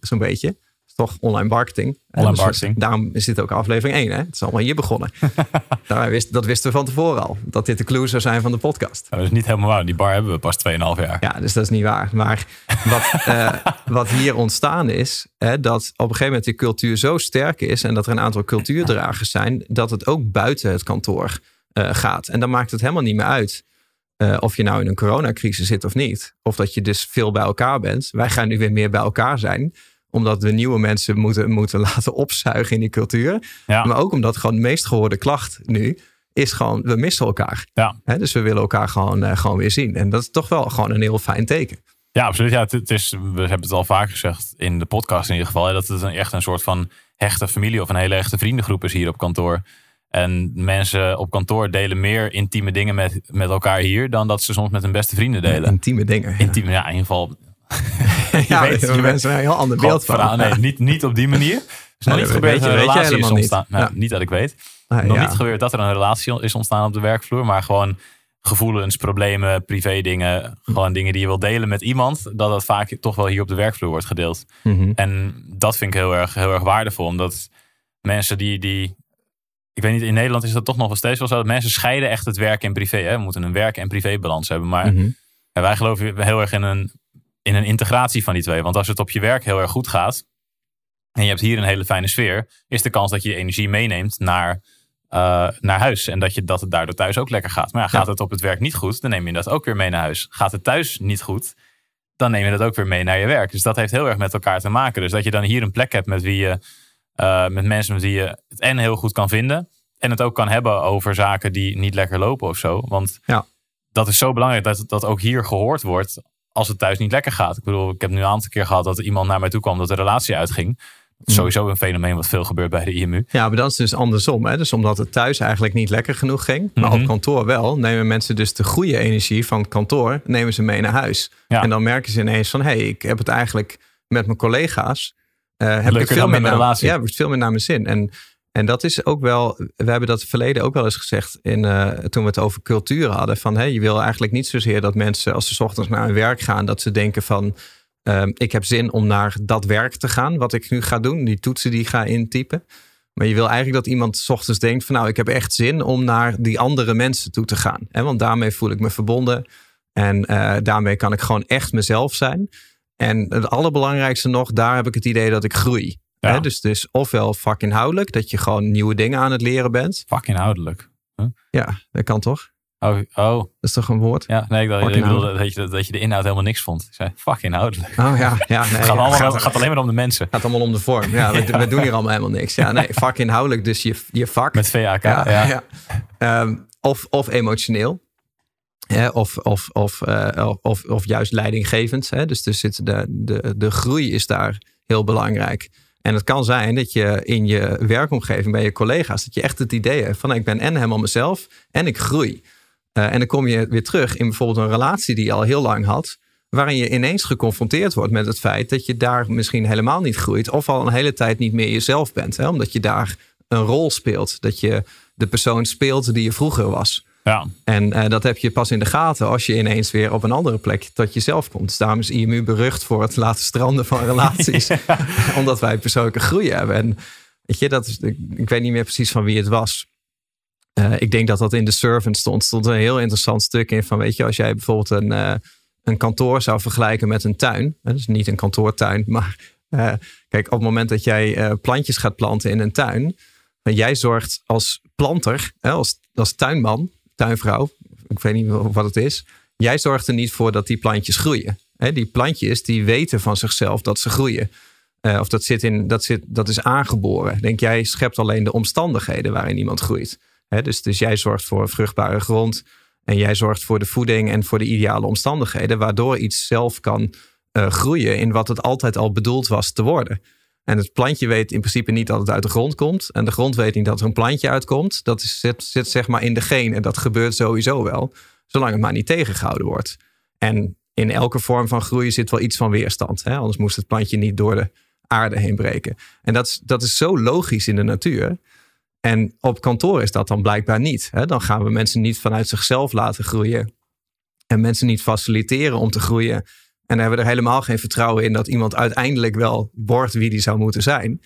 Zo'n beetje toch online marketing. Online dus marketing. daarom is dit ook aflevering 1. Hè? Het is allemaal hier begonnen. Daar wist, dat wisten we van tevoren al. Dat dit de clue zou zijn van de podcast. dat is niet helemaal waar. Die bar hebben we pas 2,5 jaar. Ja, dus dat is niet waar. Maar wat, uh, wat hier ontstaan is, hè, dat op een gegeven moment die cultuur zo sterk is en dat er een aantal cultuurdragers zijn, dat het ook buiten het kantoor uh, gaat. En dan maakt het helemaal niet meer uit. Uh, of je nou in een coronacrisis zit of niet. Of dat je dus veel bij elkaar bent. Wij gaan nu weer meer bij elkaar zijn omdat we nieuwe mensen moeten, moeten laten opzuigen in die cultuur. Maar ook omdat gewoon de meest gehoorde klacht nu is gewoon, we missen elkaar. Ja. dus we willen elkaar gewoon, uh, gewoon weer zien. En dat is toch wel gewoon een heel fijn teken. Ja, absoluut. Ja, het, is, we hebben het al vaak gezegd in de podcast in ieder geval. Hè, dat het een, echt een soort van hechte familie of een hele echte vriendengroep is hier op kantoor. En mensen op kantoor delen meer intieme dingen met, met elkaar hier dan dat ze soms met hun beste vrienden delen. Intieme dingen. Intieme, ja, in ieder geval ja, weet, je mensen een heel ander beeld van. nee, niet, niet op die manier. is nog niet gebeurd dat er een relatie is ontstaan. Niet. Nou, niet dat ik weet. Ah, nog niet gebeurd dat er een relatie is ontstaan op de werkvloer. Maar gewoon gevoelens, problemen, privé dingen. Gewoon dingen die je wil delen met iemand. Dat dat vaak toch wel hier op de werkvloer wordt gedeeld. Mhm. En dat vind ik heel erg, heel erg waardevol. Omdat mensen die, die ik weet niet, in Nederland is dat toch nog wel steeds wel zo. Dat mensen scheiden echt het werk en privé. Hè? We moeten een werk- en privébalans hebben. Maar mhm. wij geloven heel erg in een in een integratie van die twee. Want als het op je werk heel erg goed gaat en je hebt hier een hele fijne sfeer, is de kans dat je energie meeneemt naar, uh, naar huis. En dat, je, dat het daardoor thuis ook lekker gaat. Maar ja, gaat het op het werk niet goed, dan neem je dat ook weer mee naar huis. Gaat het thuis niet goed, dan neem je dat ook weer mee naar je werk. Dus dat heeft heel erg met elkaar te maken. Dus dat je dan hier een plek hebt met wie je, uh, met mensen met wie je het en heel goed kan vinden. En het ook kan hebben over zaken die niet lekker lopen of zo. Want ja. dat is zo belangrijk dat dat ook hier gehoord wordt als het thuis niet lekker gaat. Ik bedoel, ik heb nu een aantal keer gehad dat iemand naar mij toe kwam dat de relatie uitging. Sowieso een fenomeen wat veel gebeurt bij de IMU. Ja, maar dat is dus andersom. Hè? Dus omdat het thuis eigenlijk niet lekker genoeg ging, maar op mhm. kantoor wel, nemen mensen dus de goede energie van het kantoor, nemen ze mee naar huis. En dan merken ze ineens van, hé, hey, ik heb het eigenlijk met mijn collega's, uh, heb ik veel meer naar, relatie. Ja, heb ik veel meer naar mijn zin. En en dat is ook wel, we hebben dat verleden ook wel eens gezegd in, uh, toen we het over cultuur hadden. Van je wil eigenlijk niet zozeer dat mensen als ze ochtends naar hun werk gaan, dat ze denken van uh, ik heb zin om naar dat werk te gaan, wat ik nu ga doen, die toetsen die ik ga intypen. Maar je wil eigenlijk dat iemand ochtends denkt van nou, ik heb echt zin om naar die andere mensen toe te gaan. Hè? Want daarmee voel ik me verbonden en uh, daarmee kan ik gewoon echt mezelf zijn. En het allerbelangrijkste nog, daar heb ik het idee dat ik groei. Ja. Dus, dus ofwel vakinhoudelijk, dat je gewoon nieuwe dingen aan het leren bent. Vakinhoudelijk? Huh? Ja, dat kan toch? Oh, oh. Dat is toch een woord? Ja, nee, ik, dacht, ik bedoelde dat je, dat je de inhoud helemaal niks vond. Ik zei, inhoudelijk. Oh ja, ja nee. het gaat, allemaal, gaat, alleen maar om de mensen. Het gaat allemaal om de vorm. Ja, we, we doen hier allemaal helemaal niks. Ja, nee, vakinhoudelijk, dus je, je vak. Met VAK, ja. ja. Um, of, of emotioneel. Hè, of, of, of, uh, of, of juist leidinggevend. Hè? Dus, dus zit de, de, de groei is daar heel belangrijk. En het kan zijn dat je in je werkomgeving bij je collega's, dat je echt het idee hebt van ik ben en helemaal mezelf en ik groei. Uh, en dan kom je weer terug in bijvoorbeeld een relatie die je al heel lang had, waarin je ineens geconfronteerd wordt met het feit dat je daar misschien helemaal niet groeit of al een hele tijd niet meer jezelf bent. Hè? Omdat je daar een rol speelt, dat je de persoon speelt die je vroeger was. Ja. En uh, dat heb je pas in de gaten als je ineens weer op een andere plek tot jezelf komt. Dus daarom is IMU berucht voor het laten stranden van relaties. Omdat wij persoonlijke groei hebben. En weet je, dat is, ik, weet niet meer precies van wie het was. Uh, ik denk dat dat in de Servant stond. stond een heel interessant stuk in van, weet je, als jij bijvoorbeeld een, uh, een kantoor zou vergelijken met een tuin. Dus niet een kantoortuin, maar kijk, op het moment dat jij plantjes gaat planten in een tuin. Jij zorgt als planter, als, als tuinman, tuinvrouw, ik weet niet wat het is. Jij zorgt er niet voor dat die plantjes groeien. die plantjes die weten van zichzelf dat ze groeien. Uh, of dat, zit in, dat, zit, dat is aangeboren. Denk jij schept alleen de omstandigheden waarin iemand groeit. dus, dus jij zorgt voor vruchtbare grond. En jij zorgt voor de voeding en voor de ideale omstandigheden. Waardoor iets zelf kan uh, groeien in wat het altijd al bedoeld was te worden. En het plantje weet in principe niet dat het uit de grond komt. En de grond weet niet dat er een plantje uitkomt. Dat zit, zit zeg maar in de geen. En dat gebeurt sowieso wel. Zolang het maar niet tegengehouden wordt. En in elke vorm van groei zit wel iets van weerstand. Hè? Anders moest het plantje niet door de aarde heen breken. En dat is, dat is zo logisch in de natuur. En op kantoor is dat dan blijkbaar niet. Hè? Dan gaan we mensen niet vanuit zichzelf laten groeien. En mensen niet faciliteren om te groeien. En hebben we er helemaal geen vertrouwen in dat iemand uiteindelijk wel wordt wie die zou moeten zijn.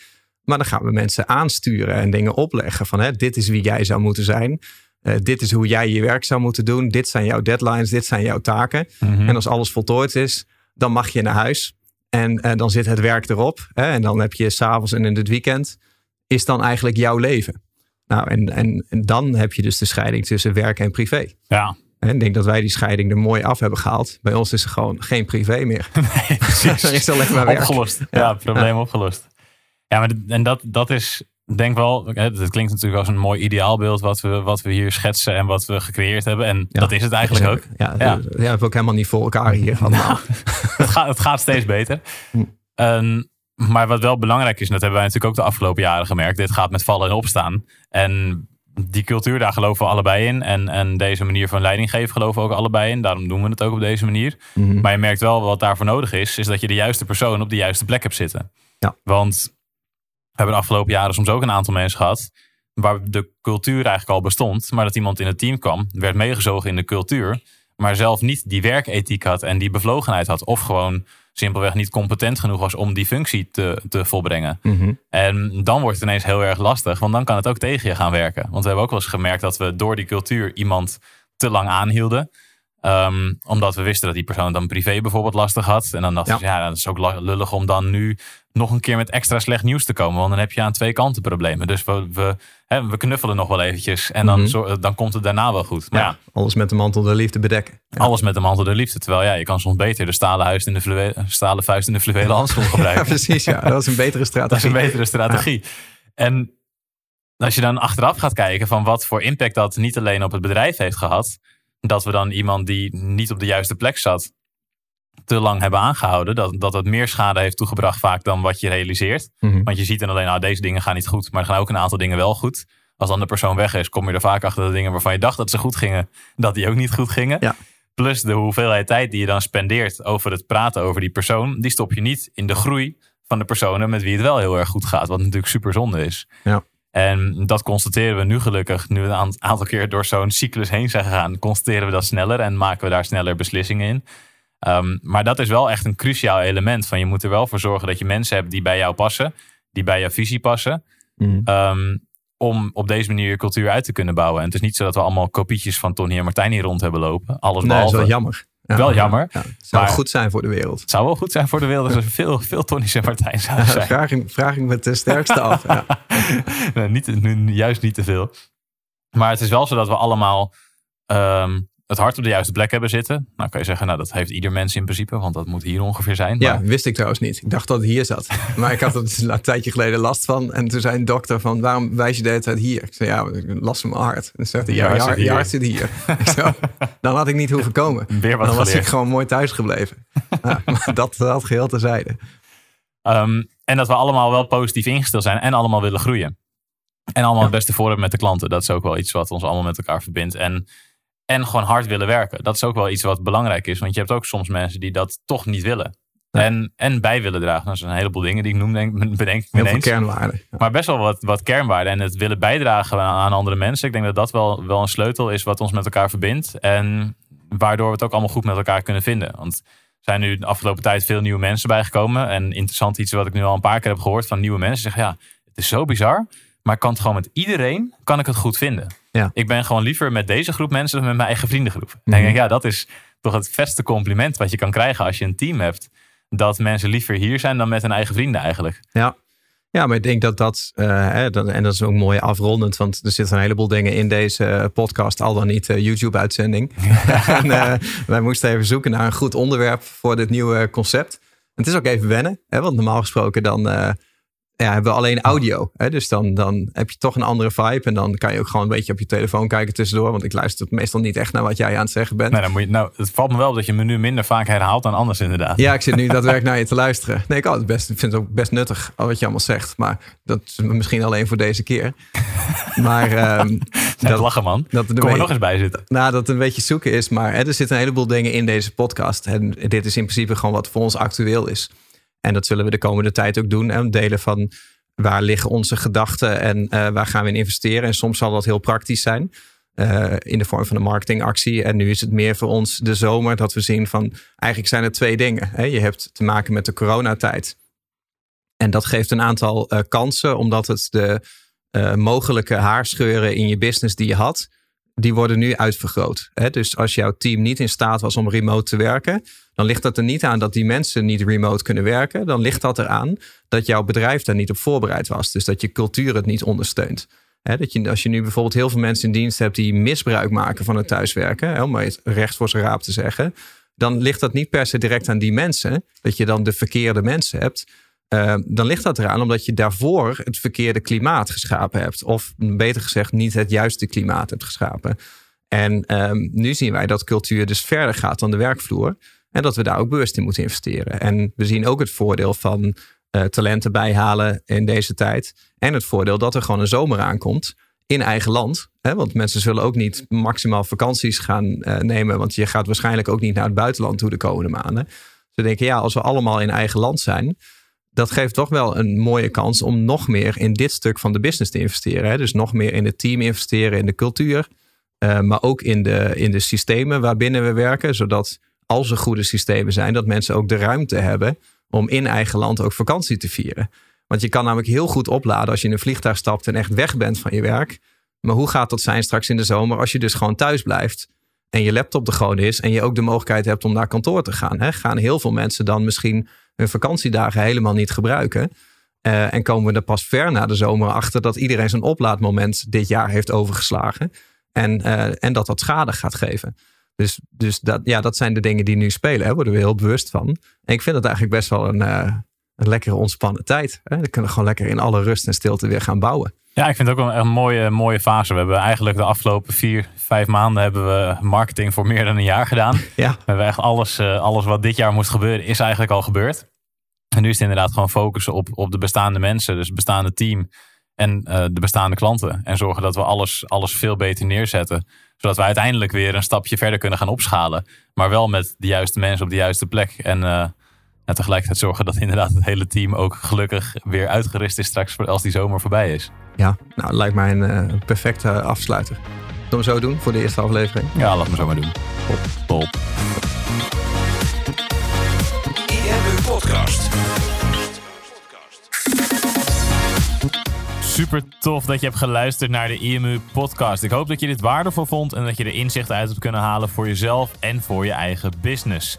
Maar dan gaan we mensen aansturen en dingen opleggen van hè, dit is wie jij zou moeten zijn. Uh, dit is hoe jij je werk zou moeten doen. Dit zijn jouw deadlines, dit zijn jouw taken. Mhm. En als alles voltooid is, dan mag je naar huis. En, en dan zit het werk erop. Hè, en dan heb je s'avonds en in het weekend, is dan eigenlijk jouw leven. Nou, en, en, en dan heb je dus de scheiding tussen werk en privé. Ja, en ik denk dat wij die scheiding er mooi af hebben gehaald. Bij ons is er gewoon geen privé meer. Nee, precies. er is alleen maar werk. Opgelost. Ja, probleem opgelost. Ja, maar en dat, dat is denk wel, het klinkt natuurlijk als een mooi ideaalbeeld wat we, wat we hier schetsen en wat we gecreëerd hebben. En dat is het eigenlijk ook. Ja, ja. ja, we hebben ook helemaal niet voor elkaar hier. Nou, het, gaat, het gaat steeds beter. Hm. Um, maar wat wel belangrijk is, en dat hebben wij natuurlijk ook de afgelopen jaren gemerkt, dit gaat met vallen en opstaan. En die cultuur, daar geloven we allebei in. En, en deze manier van leiding geven geloven we ook allebei in. Daarom doen we het ook op deze manier. Mhm. Maar je merkt wel wat daarvoor nodig is, is dat je de juiste persoon op de juiste plek hebt zitten. Ja. Want we hebben de afgelopen jaren soms ook een aantal mensen gehad waar de cultuur eigenlijk al bestond, maar dat iemand in het team kwam, werd meegezogen in de cultuur, maar zelf niet die werkethiek had en die bevlogenheid had. Of gewoon simpelweg niet competent genoeg was om die functie te, te volbrengen. Mhm. En dan wordt het ineens heel erg lastig, want dan kan het ook tegen je gaan werken. Want we hebben ook wel eens gemerkt dat we door die cultuur iemand te lang aanhielden. Um, omdat we wisten dat die persoon dan privé bijvoorbeeld lastig had. En dan dachten Ja. ja, dat is ook lullig om dan nu nog een keer met extra slecht nieuws te komen. Want dan heb je aan twee kanten problemen. Dus we, we, hè, we knuffelen nog wel eventjes. En dan, Mhm. zo- dan komt het daarna wel goed. Maar ja, Ja, alles met de mantel der liefde bedekken. Ja. alles met de mantel der liefde. Terwijl ja, je kan soms beter de stalen, huis in de flue- stalen vuist in de fluwelen handschoen Ja, gebruiken. precies. Ja, dat is een betere Dat is strategie. een betere strategie. En als je dan achteraf gaat kijken van wat voor impact dat niet alleen op het bedrijf heeft gehad, dat we dan iemand die niet op de juiste plek zat te lang hebben aangehouden, dat, dat het meer schade heeft toegebracht vaak dan wat je realiseert. Mhm. Want je ziet dan alleen, nou deze dingen gaan niet goed, maar er gaan ook een aantal dingen wel goed. Als dan de persoon weg is, kom je er vaak achter de dingen waarvan je dacht dat ze goed gingen, dat die ook niet goed gingen. Ja. Plus de hoeveelheid tijd die je dan spendeert over het praten over die persoon, die stop je niet in de groei van de personen met wie het wel heel erg goed gaat. Wat natuurlijk super zonde is. Ja. En dat constateren we nu gelukkig, nu we een aant- aantal keer door zo'n cyclus heen zijn gegaan, constateren we dat sneller en maken we daar sneller beslissingen in. Ehm, maar dat is wel echt een cruciaal element. Van je moet er wel voor zorgen dat je mensen hebt die bij jou passen, die bij jouw visie passen. Mhm. Ehm, om op deze manier je cultuur uit te kunnen bouwen. En het is niet zo dat we allemaal kopietjes van Tony en Martijn hier rond hebben lopen. Alles Nee, dat is behalve. wel jammer. Ja. Wel jammer. Ja, het zou Maar- goed zijn voor de wereld. Het zou wel goed zijn voor de wereld als er veel, veel Tony's en Martijn zouden zijn. vraag, ik, vraag ik met de sterkste af. Ja. nee, niet, nu- juist niet te veel. Maar het is wel zo dat we allemaal ehm, het hart op de juiste plek hebben zitten. Nou kan je zeggen, nou dat heeft ieder mens in principe, want dat moet hier ongeveer zijn. Ja, wist ik trouwens niet. Ik dacht dat het hier zat. Maar ik had er dus een tijdje geleden last van. En toen zei een dokter van, waarom wijs je de hele tijd hier? Ik zei, ja, last van mijn hart. En zegt hij, ja, je zit hart, je hier. hart zit hier. Ik zo, dan had ik niet hoeven komen. Weer wat dan was geleerd. ik gewoon mooi thuis gebleven. Ja, maar dat, dat geheel terzijde. Ehm, en dat we allemaal wel positief ingesteld zijn en allemaal willen groeien. En allemaal het beste voor hebben met de klanten. Dat is ook wel iets wat ons allemaal met elkaar verbindt. En, en gewoon hard willen werken. Dat is ook wel iets wat belangrijk is. Want je hebt ook soms mensen die dat toch niet willen. En, en bij willen dragen. Dat zijn een heleboel dingen die ik noem, denk, bedenk ik Heel veel kernwaarden. Ja. Maar best wel wat, wat kernwaarden. En het willen bijdragen aan, aan andere mensen. Ik denk dat dat wel, wel een sleutel is wat ons met elkaar verbindt. En waardoor we het ook allemaal goed met elkaar kunnen vinden. Want er zijn nu de afgelopen tijd veel nieuwe mensen bijgekomen. En interessant iets wat ik nu al een paar keer heb gehoord van nieuwe mensen. Zeggen ja, het is zo bizar. Maar ik kan het gewoon met iedereen kan ik het goed vinden. Ja. Ik ben gewoon liever met deze groep mensen dan met mijn eigen vriendengroep. En ik denk, ja, dat is toch het beste compliment wat je kan krijgen als je een team hebt. Dat mensen liever hier zijn dan met hun eigen vrienden eigenlijk. Ja. ja, maar ik denk dat dat, eh, hè, dat, en dat is ook mooi afrondend, want er zitten een heleboel dingen in deze podcast, al dan niet eh, YouTube-uitzending. en eh, wij moesten even zoeken naar een goed onderwerp voor dit nieuwe concept. En het is ook even wennen, hè, want normaal gesproken dan eh, ja, hebben we alleen audio. Hè, dus dan, dan heb je toch een andere vibe en dan kan je ook gewoon een beetje op je telefoon kijken tussendoor, want ik luister meestal niet echt naar wat jij aan het zeggen bent. Nee, dan moet je, nou, het valt me wel op dat je me nu minder vaak herhaalt dan anders inderdaad. Ja, ik zit nu daadwerkelijk naar je te luisteren. Nee, ik, het best, ik vind het ook best nuttig al wat je allemaal zegt. Maar dat is misschien alleen voor deze keer. Maar ehm, dat, lachen man. dat, er Kom er nog eens bij zitten. nou, dat het een beetje zoeken is. Maar hè, er zitten een heleboel dingen in deze podcast. En dit is in principe gewoon wat voor ons actueel is. En dat zullen we de komende tijd ook doen. Hè, delen van waar liggen onze gedachten en eh, waar gaan we in investeren. En soms zal dat heel praktisch zijn. eh, in de vorm van een marketingactie. En nu is het meer voor ons de zomer dat we zien van eigenlijk zijn er twee dingen. Hè. Je hebt te maken met de coronatijd. En dat geeft een aantal eh, kansen, omdat het de mogelijke haarscheuren in je business die je had, die worden nu uitvergroot. Hè? Dus als jouw team niet in staat was om remote te werken, dan ligt dat er niet aan dat die mensen niet remote kunnen werken. Dan ligt dat eraan dat jouw bedrijf daar niet op voorbereid was. Dus dat je cultuur het niet ondersteunt. Hè, dat je, als je nu bijvoorbeeld heel veel mensen in dienst hebt die misbruik maken van het thuiswerken, hè, om recht voor zijn raap te zeggen, dan ligt dat niet per se direct aan die mensen. Dat je dan de verkeerde mensen hebt. Uh, dan ligt dat eraan omdat je daarvoor het verkeerde klimaat geschapen hebt. Of beter gezegd, niet het juiste klimaat hebt geschapen. En um, nu zien wij dat cultuur dus verder gaat dan de werkvloer. En dat we daar ook bewust in moeten investeren. En we zien ook het voordeel van uh, talenten bijhalen in deze tijd. En het voordeel dat er gewoon een zomer aankomt in eigen land. Hè? Want mensen zullen ook niet maximaal vakanties gaan uh, nemen. Want je gaat waarschijnlijk ook niet naar het buitenland toe de komende maanden. We denken, ja, als we allemaal in eigen land zijn dat geeft toch wel een mooie kans om nog meer in dit stuk van de business te investeren. Hè? Dus nog meer in het team investeren, in de cultuur, uh, maar ook in de, in de systemen waarbinnen we werken. Zodat als er goede systemen zijn, dat mensen ook de ruimte hebben om in eigen land ook vakantie te vieren. Want je kan namelijk heel goed opladen als je in een vliegtuig stapt en echt weg bent van je werk. Maar hoe gaat dat zijn straks in de zomer als je dus gewoon thuis blijft? En je laptop er gewoon is en je ook de mogelijkheid hebt om naar kantoor te gaan. Hè? Gaan heel veel mensen dan misschien hun vakantiedagen helemaal niet gebruiken. Uh, en komen we er pas ver na de zomer achter dat iedereen zijn oplaadmoment dit jaar heeft overgeslagen. En, uh, en dat dat schade gaat geven. Dus, dus dat, ja, dat zijn de dingen die nu spelen. Daar worden we heel bewust van. En ik vind het eigenlijk best wel een, uh, een lekkere ontspannen tijd. Hè? Dan kunnen we gewoon lekker in alle rust en stilte weer gaan bouwen. Ja, ik vind het ook een, een mooie, mooie fase. We hebben eigenlijk de afgelopen vier, vijf maanden hebben we marketing voor meer dan een jaar gedaan. Ja. We hebben echt alles, uh, alles wat dit jaar moest gebeuren, is eigenlijk al gebeurd. En nu is het inderdaad gewoon focussen op, op de bestaande mensen, dus het bestaande team en uh, de bestaande klanten. En zorgen dat we alles, alles veel beter neerzetten. Zodat we uiteindelijk weer een stapje verder kunnen gaan opschalen. Maar wel met de juiste mensen op de juiste plek. En uh, en tegelijkertijd zorgen dat inderdaad het hele team ook gelukkig weer uitgerust is straks als die zomer voorbij is. Ja, nou lijkt mij een uh, perfecte afsluiter. Zullen we zo doen voor de eerste aflevering? Ja, laat me zo maar doen. Top. Top. IMU Podcast. Super tof dat je hebt geluisterd naar de IMU podcast. Ik hoop dat je dit waardevol vond en dat je er inzichten uit hebt kunnen halen voor jezelf en voor je eigen business.